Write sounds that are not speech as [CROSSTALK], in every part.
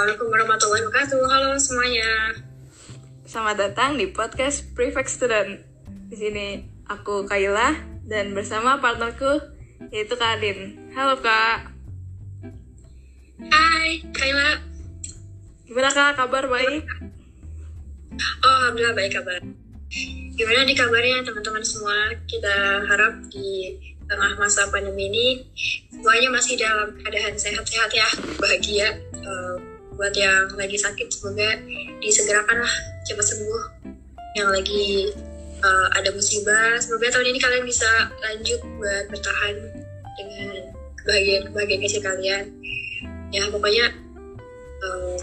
Assalamualaikum warahmatullahi wabarakatuh. Halo semuanya. Selamat datang di podcast Prefect Student. Di sini aku Kaila dan bersama partnerku yaitu Kak Adin. Halo Kak. Hai, Kaila. Gimana Kak? Kabar baik? Oh, alhamdulillah baik kabar. Gimana nih kabarnya teman-teman semua? Kita harap di tengah masa pandemi ini semuanya masih dalam keadaan sehat-sehat ya, bahagia. Uh, buat yang lagi sakit semoga disegerakan lah cepat sembuh. Yang lagi uh, ada musibah, semoga tahun ini kalian bisa lanjut buat bertahan dengan kebahagiaan-kebahagiaan kecil kalian. Ya pokoknya uh,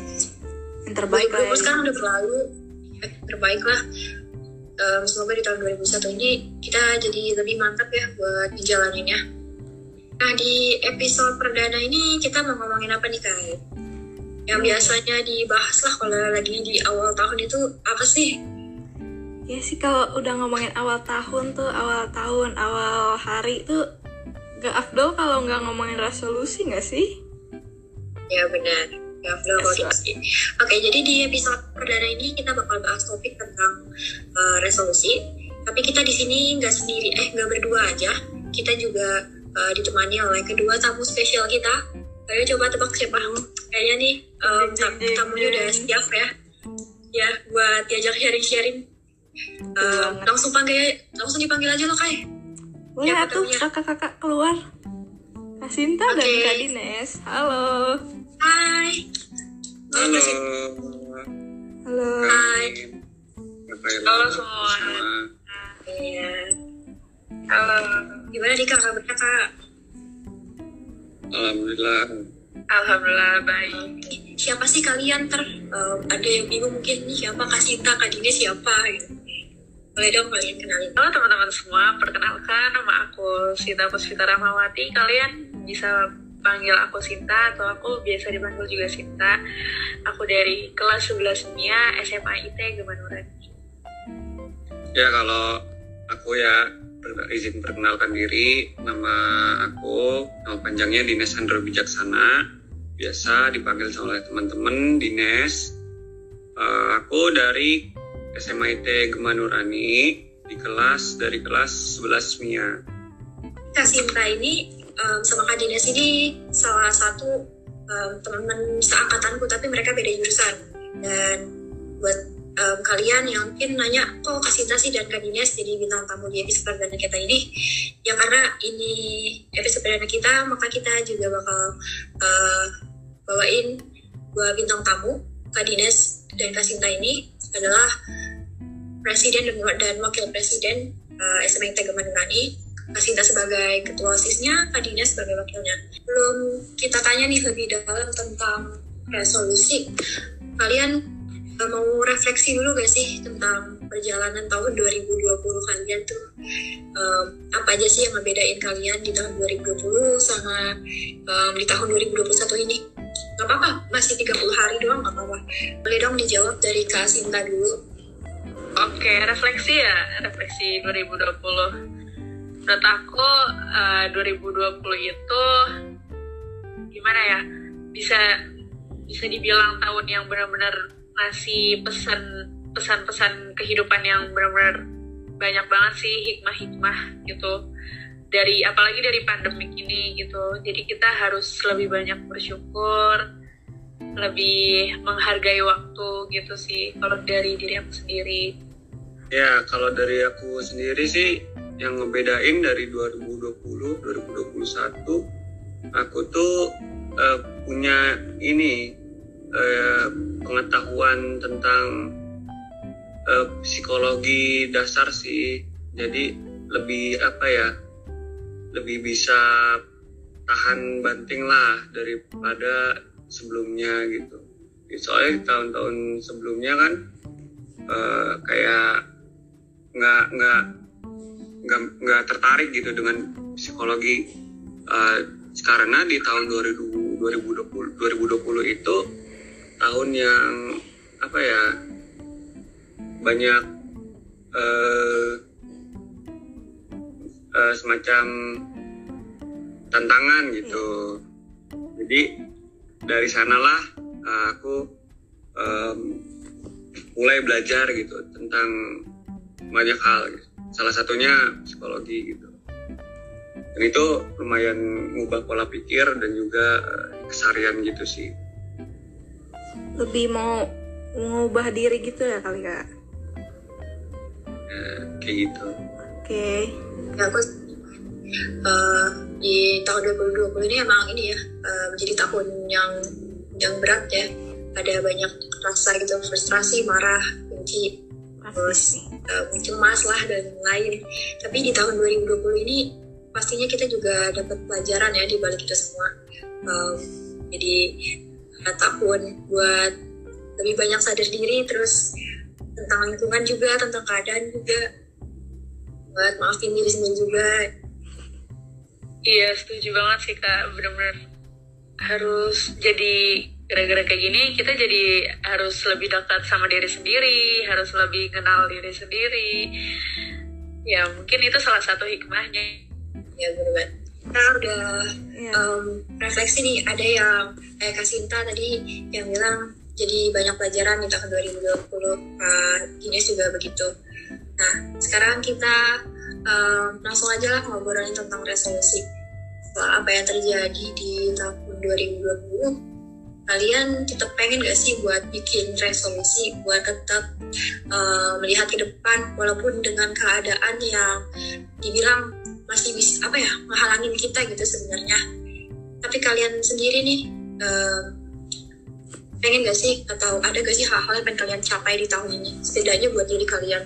yang terbaik lah. Ya. sekarang udah berlalu, ya, terbaik lah um, semoga di tahun 2021 ini kita jadi lebih mantap ya buat ngejalaninnya. Nah di episode perdana ini kita mau ngomongin apa nih Kai? Yang biasanya dibahas lah kalau lagi di awal tahun itu apa sih? Ya sih kalau udah ngomongin awal tahun tuh, awal tahun, awal hari tuh gak afdol kalau nggak ngomongin resolusi nggak sih? Ya benar Oke, jadi di episode perdana ini kita bakal bahas topik tentang uh, resolusi. Tapi kita di sini nggak sendiri, eh nggak berdua aja. Kita juga uh, ditemani oleh kedua tamu spesial kita. Ayo coba tebak siapa? Kayaknya nih um, tamunya udah siap ya. Ya, buat diajak sharing-sharing. Uh, langsung panggil, langsung dipanggil aja loh kai. Boleh ya, tuh kakak-kakak keluar. Kasinta okay. dan Kak Dines. Halo. Hai. Halo. Halo. Hai. Halo semua. Iya. Halo. Gimana nih kak kabarnya kak? Alhamdulillah. Alhamdulillah baik. Siapa sih kalian ter? Um, ada yang bingung mungkin nih siapa Kak Sinta, Kak Dini siapa gitu. Boleh dong kalian kenalin. Halo teman-teman semua, perkenalkan nama aku Sinta Puspita Rahmawati. Kalian bisa panggil aku Sinta atau aku biasa dipanggil juga Sinta. Aku dari kelas 11 Mia SMA IT Gemanuran. Ya kalau aku ya izin perkenalkan diri, nama aku nama panjangnya Dines Andro Bijaksana. Biasa dipanggil oleh teman-teman Dines. Uh, aku dari SMA IT Gemanurani di kelas dari kelas 11 Mia. Kak Sinta ini um, sama Kak Dinas ini salah satu um, teman-teman seangkatanku tapi mereka beda jurusan dan buat um, kalian yang mungkin nanya kok Kak Sinta sih dan Kak jadi bintang tamu di episode perdana kita ini ya karena ini episode perdana kita maka kita juga bakal uh, bawain dua bintang tamu Kak dan Kak Sinta ini adalah presiden dan wakil presiden uh, SMA Tegaman Nurani Kak Sinta sebagai ketua OSISnya, Kak sebagai wakilnya. Belum kita tanya nih lebih dalam tentang resolusi. Kalian mau refleksi dulu gak sih tentang perjalanan tahun 2020 kalian tuh? Um, apa aja sih yang ngebedain kalian di tahun 2020 sama um, di tahun 2021 ini? Gak apa-apa, masih 30 hari doang gak apa-apa. Boleh dong dijawab dari Kak Sinta dulu. Oke, refleksi ya, refleksi 2020 menurut aku eh, uh, 2020 itu gimana ya bisa bisa dibilang tahun yang benar-benar ngasih pesan pesan-pesan kehidupan yang benar-benar banyak banget sih hikmah-hikmah gitu. Dari apalagi dari pandemik ini gitu. Jadi kita harus lebih banyak bersyukur lebih menghargai waktu gitu sih kalau dari diri aku sendiri. Ya kalau dari aku sendiri sih yang ngebedain dari 2020 2021 aku tuh uh, punya ini uh, pengetahuan tentang uh, psikologi dasar sih. Jadi lebih apa ya lebih bisa tahan banting lah daripada sebelumnya gitu. Soalnya di tahun-tahun sebelumnya kan uh, kayak nggak nggak nggak nggak tertarik gitu dengan psikologi. Uh, karena di tahun 2000, 2020 2020 itu tahun yang apa ya banyak uh, uh, semacam tantangan gitu. Jadi dari sanalah uh, aku um, mulai belajar gitu tentang banyak hal gitu. salah satunya psikologi gitu. Dan itu lumayan mengubah pola pikir dan juga uh, kesarian gitu sih lebih mau mengubah diri gitu ya kali kak? Ya, kayak gitu. Oke. Ya aku uh, di tahun 2020 ini emang ini ya uh, menjadi tahun yang yang berat ya. Ada banyak rasa gitu frustrasi marah benci terus uh, cemas lah dan lain tapi di tahun 2020 ini pastinya kita juga dapat pelajaran ya di balik itu semua. Um, jadi tahun buat lebih banyak sadar diri terus tentang lingkungan juga tentang keadaan juga buat maafin diri sendiri juga. Iya setuju banget sih kak. Benar-benar harus jadi gara-gara kayak gini kita jadi harus lebih dekat sama diri sendiri harus lebih kenal diri sendiri. Ya mungkin itu salah satu hikmahnya. Ya benar kita udah yeah. um, refleksi nih ada yang kayak Kasinta tadi yang bilang jadi banyak pelajaran di tahun 2020 Pak Gines juga begitu nah sekarang kita um, langsung aja lah ngobrolin tentang resolusi soal apa yang terjadi di tahun 2020 kalian tetap pengen gak sih buat bikin resolusi buat tetap uh, melihat ke depan walaupun dengan keadaan yang dibilang masih bisa apa ya menghalangin kita gitu sebenarnya. Tapi kalian sendiri nih uh, pengen gak sih atau ada gak sih hal-hal yang pengen kalian capai di tahun ini setidaknya buat diri kalian?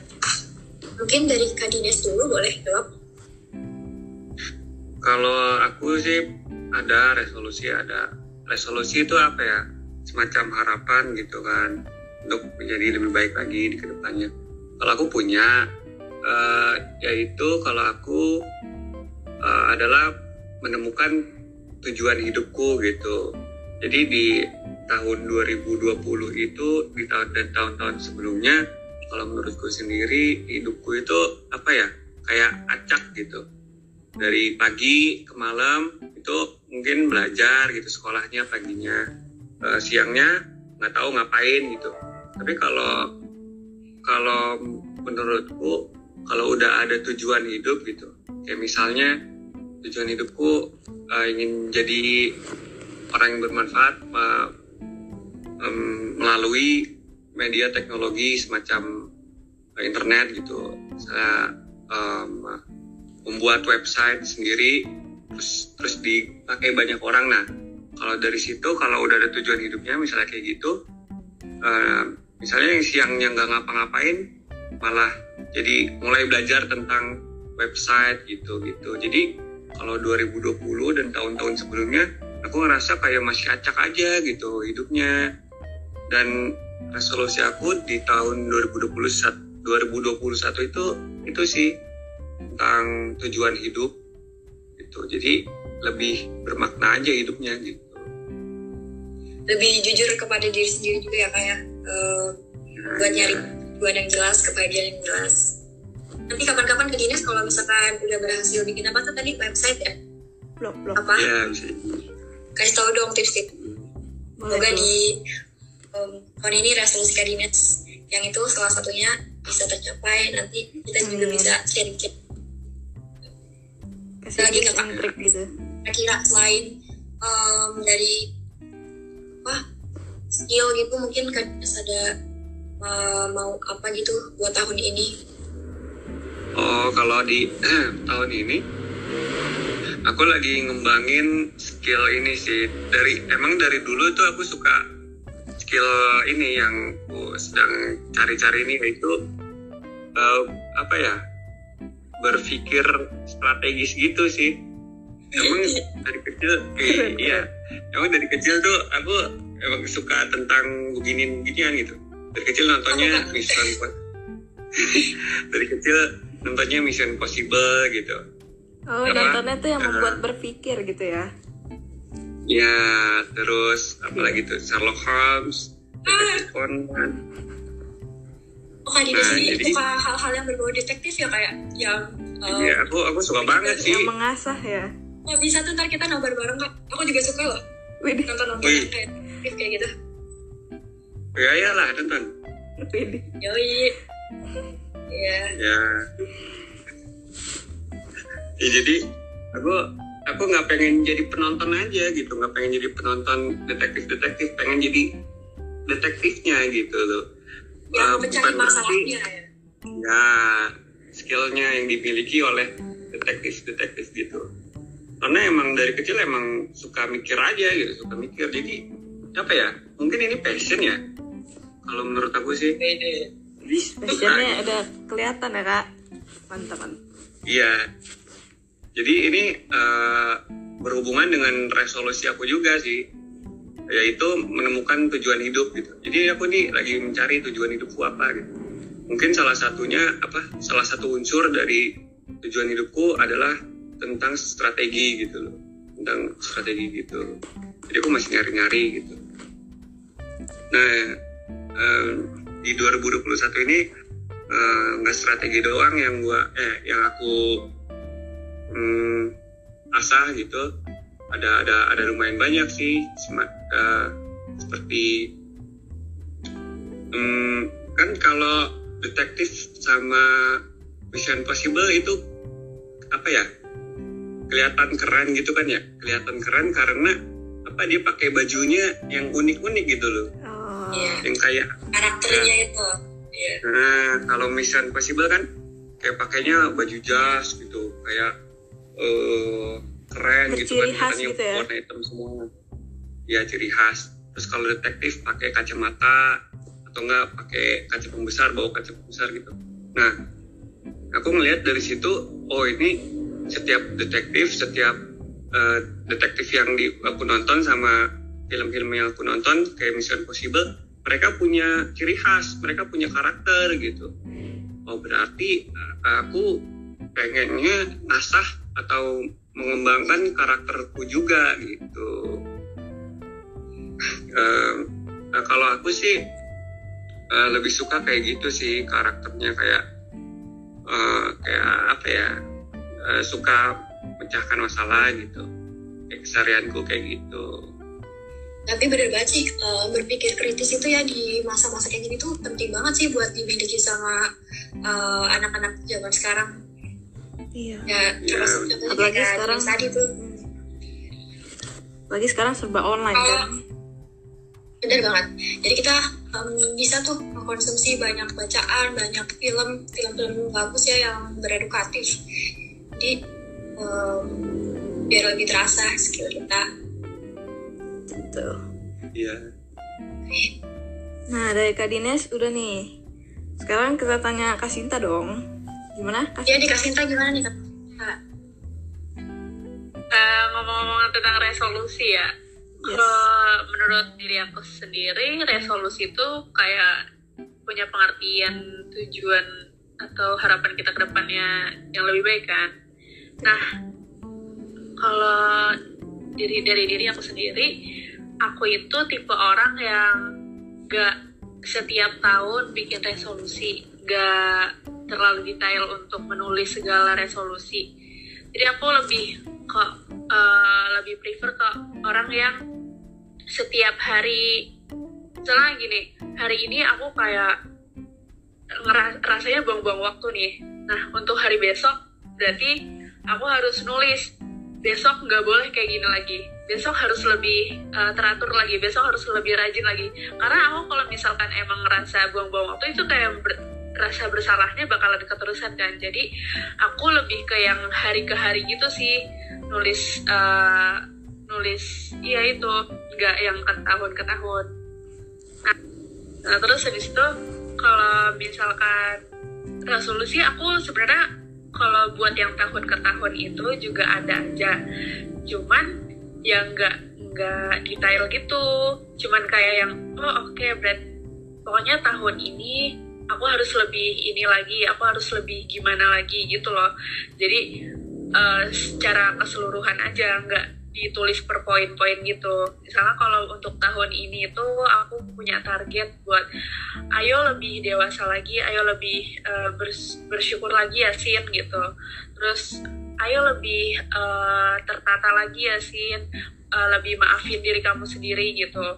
Mungkin dari Kak Dines dulu boleh jawab. Kalau aku sih ada resolusi ada resolusi itu apa ya semacam harapan gitu kan untuk menjadi lebih baik lagi di ke depannya. Kalau aku punya uh, yaitu kalau aku uh, adalah menemukan tujuan hidupku gitu. Jadi di tahun 2020 itu di tahun dan tahun-tahun sebelumnya kalau menurutku sendiri hidupku itu apa ya? Kayak acak gitu. Dari pagi ke malam itu mungkin belajar gitu sekolahnya paginya. Uh, siangnya nggak tahu ngapain gitu. Tapi kalau kalau menurutku kalau udah ada tujuan hidup gitu. Kayak misalnya tujuan hidupku uh, ingin jadi orang yang bermanfaat uh, um, melalui media teknologi semacam uh, internet gitu. Saya um, membuat website sendiri terus terus dipakai banyak orang. Nah kalau dari situ kalau udah ada tujuan hidupnya misalnya kayak gitu uh, misalnya yang siangnya nggak ngapa-ngapain malah jadi mulai belajar tentang website gitu gitu jadi kalau 2020 dan tahun-tahun sebelumnya aku ngerasa kayak masih acak aja gitu hidupnya. Dan resolusi aku di tahun 2021 2021 itu itu sih tentang tujuan hidup gitu. Jadi lebih bermakna aja hidupnya gitu. Lebih jujur kepada diri sendiri juga ya kayak uh, nah, buat nyari ya. Tujuan yang jelas kebahagiaan yang jelas. Nanti kapan-kapan ke dinas kalau misalkan udah berhasil bikin apa tuh tadi website ya? Blog blog. Apa? Ya, bisa. kasih tahu dong tips-tips. Semoga di um, tahun ini resolusi dinas yang itu salah satunya bisa tercapai. Nanti kita juga hmm. bisa sharing-sharing lagi nggak kak? gitu. Kira-kira selain um, dari apa skill gitu mungkin kan ada uh, mau apa gitu buat tahun ini? Oh kalau di [CLEARS THROAT] tahun ini aku lagi ngembangin skill ini sih. Dari emang dari dulu tuh aku suka skill ini yang aku sedang cari-cari ini yaitu uh, apa ya berpikir strategis gitu sih. Emang [LAUGHS] dari kecil eh, iya. Emang dari kecil tuh aku emang suka tentang begini beginian gitu [LAUGHS] dari kecil nontonnya Mission dari kecil nontonnya Mission Possible gitu. Oh Apa? nontonnya tuh yang membuat uh, berpikir gitu ya? Ya terus apalagi tuh? Sherlock Holmes Detektif Conan. Oh kan di nah, sini jadi, suka hal-hal yang berbau detektif ya kayak yang uh, iya aku aku suka banget sih. Yang mengasah ya? Oh bisa tuh ntar kita nobar bareng kak. Aku juga suka loh nonton nonton kayak kayak gitu ya ya lah tonton Widih. Yoi. Iya. ya ya jadi aku aku nggak pengen jadi penonton aja gitu nggak pengen jadi penonton detektif detektif pengen jadi detektifnya gitu loh Eh, mencari bukan berarti- masalahnya ya. ya skillnya yang dimiliki oleh detektif-detektif gitu karena emang dari kecil emang suka mikir aja gitu suka mikir jadi apa ya? Mungkin ini passion ya? Kalau menurut aku sih. Jadi Passionnya ada kelihatan ya kak. Mantap mantap. iya. Jadi ini eh, berhubungan dengan resolusi aku juga sih. Yaitu menemukan tujuan hidup gitu. Jadi aku nih lagi mencari tujuan hidupku apa gitu. Mungkin salah satunya apa salah satu unsur dari tujuan hidupku adalah tentang strategi gitu loh. Tentang strategi gitu. Jadi aku masih nyari-nyari gitu nah em, di 2021 ini eh, nggak strategi doang yang gua eh yang aku hmm, asah gitu. Ada ada ada lumayan banyak sih eh, seperti hmm, kan kalau detektif sama Mission Possible itu apa ya kelihatan keren gitu kan ya? Kelihatan keren karena apa dia pakai bajunya yang unik-unik gitu loh Iya. yang kayak Karakternya itu. Iya. Nah, kalau Mission Possible kan kayak pakainya baju jas gitu, kayak eh keren gitu kan, khas katanya gitu ya? warna hitam semua. Ya ciri khas. Terus kalau detektif pakai kacamata atau enggak pakai kaca pembesar, bawa kaca pembesar gitu. Nah, aku ngelihat dari situ, oh ini setiap detektif, setiap eh, detektif yang di, aku nonton sama film-film yang aku nonton kayak Mission Possible, mereka punya ciri khas, mereka punya karakter gitu. Oh berarti eh, aku pengennya ngasah atau mengembangkan karakterku juga gitu. [LAUGHS] Nah, kalau aku sih eh, lebih suka kayak gitu sih karakternya kayak eh, kayak apa ya suka pecahkan masalah gitu. Kayak keseharianku kayak gitu. Tapi bener banget sih eh, berpikir kritis itu ya di masa-masa kayak gini tuh penting banget sih buat dimiliki sama eh, anak-anak zaman sekarang. Iya. Ya, Iya, terus contohnya apalagi sekarang. Tadi tuh Lagi sekarang serba online Oh. kan. bener banget. Jadi kita em, bisa tuh mengkonsumsi banyak bacaan, banyak film, film-film bagus ya yang beredukatif. Jadi em, biar lebih terasa skill kita. Gitu. Iya. Nah dari Kak Dines udah nih. Sekarang kita tanya Kak Sinta dong. Gimana Kak? Ya dikasih Sinta gimana nih kak? Kak? Eh, ngomong-ngomong tentang resolusi ya, Yes. kalau menurut diri aku sendiri resolusi itu kayak punya pengertian tujuan atau harapan kita ke depannya yang lebih baik kan. Nah, kalau diri dari diri aku sendiri, aku itu tipe orang yang gak setiap tahun bikin resolusi, gak terlalu detail untuk menulis segala resolusi. Jadi aku lebih ke eh, lebih prefer ke orang yang setiap hari misalnya gini hari ini aku kayak ngera- rasanya buang-buang waktu nih nah untuk hari besok berarti aku harus nulis besok nggak boleh kayak gini lagi besok harus lebih eh, teratur lagi besok harus lebih rajin lagi. Karena aku kalau misalkan emang ngerasa buang-buang waktu itu kayak ber- rasa bersalahnya bakalan keterusan kan. Jadi aku lebih ke yang hari ke hari gitu sih. Nulis eh, nulis iya itu nggak yang ke tahun ke tahun. Nah, nah, terus habis itu kalau misalkan resolusi aku sebenarnya kalau buat yang tahun ke tahun itu juga ada aja. Cuman yang nggak nggak detail gitu. Cuman kayak yang oh oke berat pokoknya tahun ini aku harus lebih ini lagi aku harus lebih gimana lagi gitu loh. Jadi eh, secara keseluruhan aja nggak ditulis per poin-poin gitu. Misalnya kalau untuk tahun ini itu aku punya target buat ayo lebih dewasa lagi ayo lebih bers- bersyukur lagi ya Sin gitu. Terus ayo lebih eh, tertata lagi ya Sin. Eh, lebih maafin diri kamu sendiri gitu.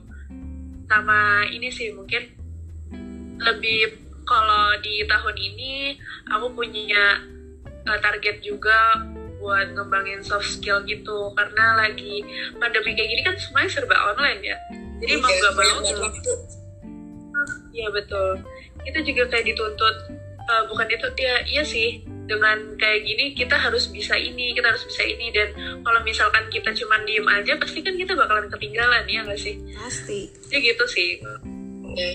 Sama ini sih mungkin lebih kalau di tahun ini aku punya uh, target juga buat ngembangin soft skill gitu. Karena lagi pandemi kayak gini kan semuanya serba online ya. Jadi mau gak mau Iya betul. Kita juga kayak dituntut uh, bukan itu ya iya sih dengan kayak gini kita harus bisa ini kita harus bisa ini dan kalau misalkan kita cuma diem aja pasti kan kita bakalan ketinggalan ya nggak sih pasti ya gitu sih Oke.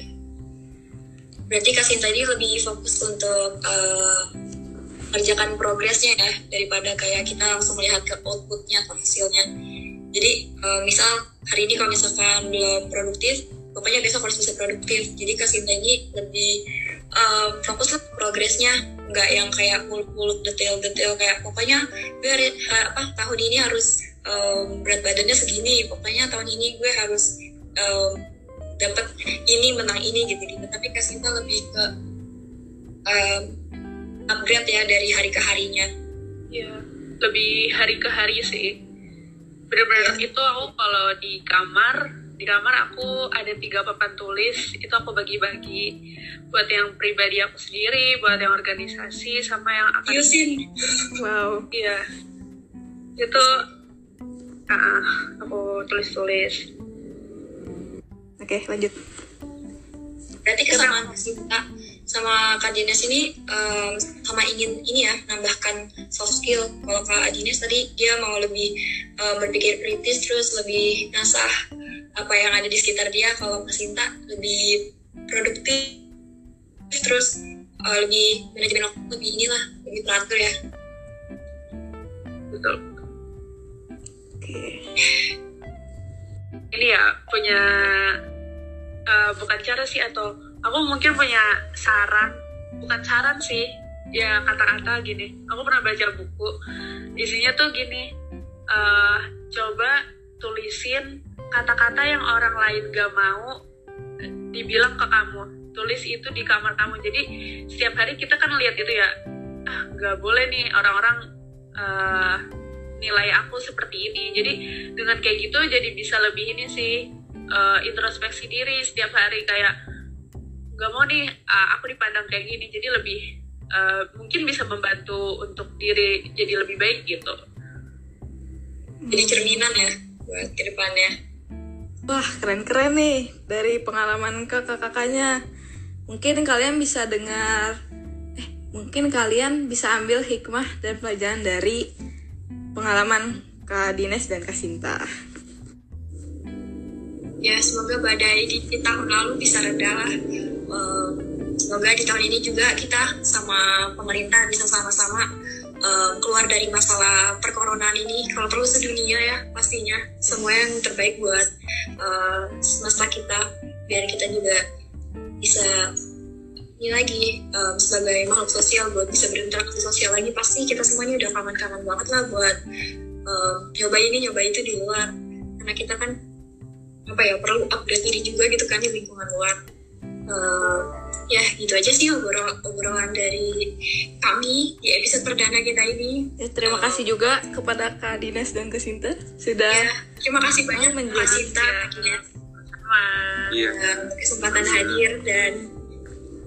Berarti Kak Sinta ini lebih fokus untuk uh, kerjakan progresnya ya daripada kayak kita langsung melihat ke outputnya atau hasilnya. Jadi uh, misal hari ini kalau misalkan belum produktif, pokoknya besok harus bisa produktif. Jadi Kak Sinta ini lebih um, fokus lah progresnya, nggak yang kayak muluk-muluk detail-detail kayak pokoknya gue ha- apa tahun ini harus um, berat badannya segini, pokoknya tahun ini gue harus um, dapat ini menang ini gitu gitu tapi Kak Sinta lebih ke um, upgrade ya dari hari ke harinya. Ya lebih hari ke hari sih. Bener-bener itu aku kalau di kamar di kamar aku ada tiga papan tulis itu aku bagi-bagi buat yang pribadi aku sendiri buat yang organisasi sama yang akan Yusin. Wow. Iya. Itu ah, aku tulis-tulis. Oke lanjut. Berarti kesamaan Kak Sinta sama Kak Dines ini um, sama ingin ini ya nambahkan soft skill. Kalau Kak Dines tadi dia mau lebih um, berpikir kritis terus lebih nasah apa yang ada di sekitar dia kalau Kak Sinta lebih produktif terus uh, lebih manajemen waktu lebih inilah lebih teratur ya. Betul. Oke. Ini ya punya uh, bukan cara sih atau aku mungkin punya saran bukan saran sih ya kata-kata gini. Aku pernah baca buku isinya tuh gini uh, coba tulisin kata-kata yang orang lain gak mau eh, dibilang ke kamu. Tulis itu di kamar kamu. Jadi setiap hari kita kan lihat itu ya. Ah nggak boleh nih orang-orang uh, nilai aku seperti ini. Jadi dengan kayak gitu jadi bisa lebih ini sih uh, introspeksi diri setiap hari. Kayak nggak mau nih uh, aku dipandang kayak gini. Jadi lebih uh, mungkin bisa membantu untuk diri jadi lebih baik gitu. Jadi cerminan ya buat ke depannya wah keren-keren nih dari pengalaman kakak-kakaknya mungkin kalian bisa dengar eh mungkin kalian bisa ambil hikmah dan pelajaran dari pengalaman Kak Dines dan Kak Sinta. ya semoga badai di, di tahun lalu bisa reda lah semoga di tahun ini juga kita sama pemerintah bisa sama-sama um, keluar dari masalah perkoronaan ini kalau perlu sedunia ya pastinya. Semua yang terbaik buat uh, semesta kita biar kita juga bisa ini lagi um, sebagai makhluk sosial buat bisa berinteraksi sosial lagi pasti kita semuanya udah kangen-kangen banget lah buat um, nyoba ini nyoba itu di luar. Karena kita kan apa ya perlu upgrade diri juga gitu kan di lingkungan luar ya gitu aja sih obrol obrolan dari kami di episode perdana kita ini. Ya, terima kasih juga kepada Kak Dines dan Kak Sinta sudah ya terima kasih banyak menjadi- Kak Sinta. Kak sama Iya. uh, kesempatan hadir dan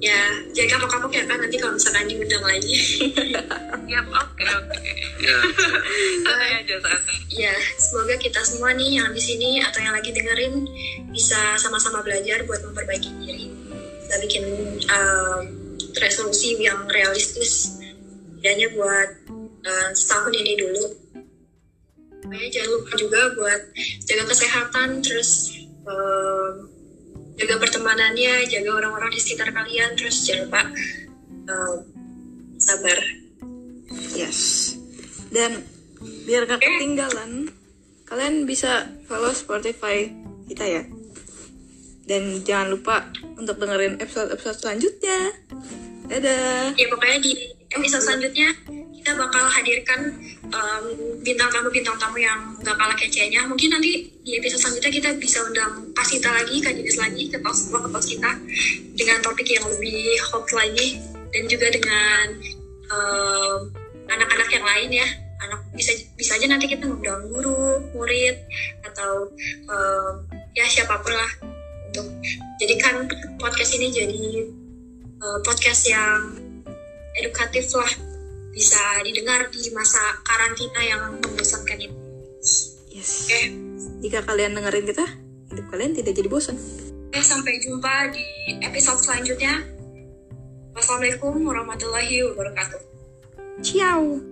ya jangan kapok-kapok ya kan nanti kalau misalkan diundang lagi. [LAUGHS] Yap, oke oke. Ya, [LAUGHS] santai aja santai. Ya semoga kita semua nih yang di sini atau yang lagi dengerin bisa sama-sama belajar buat memperbaiki diri kita bikin um, resolusi yang realistis tidaknya buat uh, setahun ini dulu Pokoknya jangan lupa juga buat jaga kesehatan terus um, jaga pertemanannya jaga orang-orang di sekitar kalian terus jangan lupa um, sabar Yes. Dan biar gak ketinggalan, kalian bisa follow Spotify kita ya. Dan jangan lupa untuk dengerin episode-episode selanjutnya. Dadah. ya pokoknya di episode selanjutnya kita bakal hadirkan um, bintang tamu bintang tamu yang gak kalah kecenya mungkin nanti di episode selanjutnya kita bisa undang Kasita lagi Kak Jenis lagi ke tos ke tos kita dengan topik yang lebih hot lagi dan juga dengan um, anak-anak yang lain ya anak bisa bisa aja nanti kita ngundang guru murid atau um, ya siapa pun lah untuk jadikan podcast ini jadi uh, podcast yang edukatif lah bisa didengar di masa karantina yang membosankan ini. Yes. Oke, Jika kalian dengerin kita, hidup kalian tidak jadi bosan. Oke, sampai jumpa di episode selanjutnya. Wassalamualaikum warahmatullahi wabarakatuh. Ciao.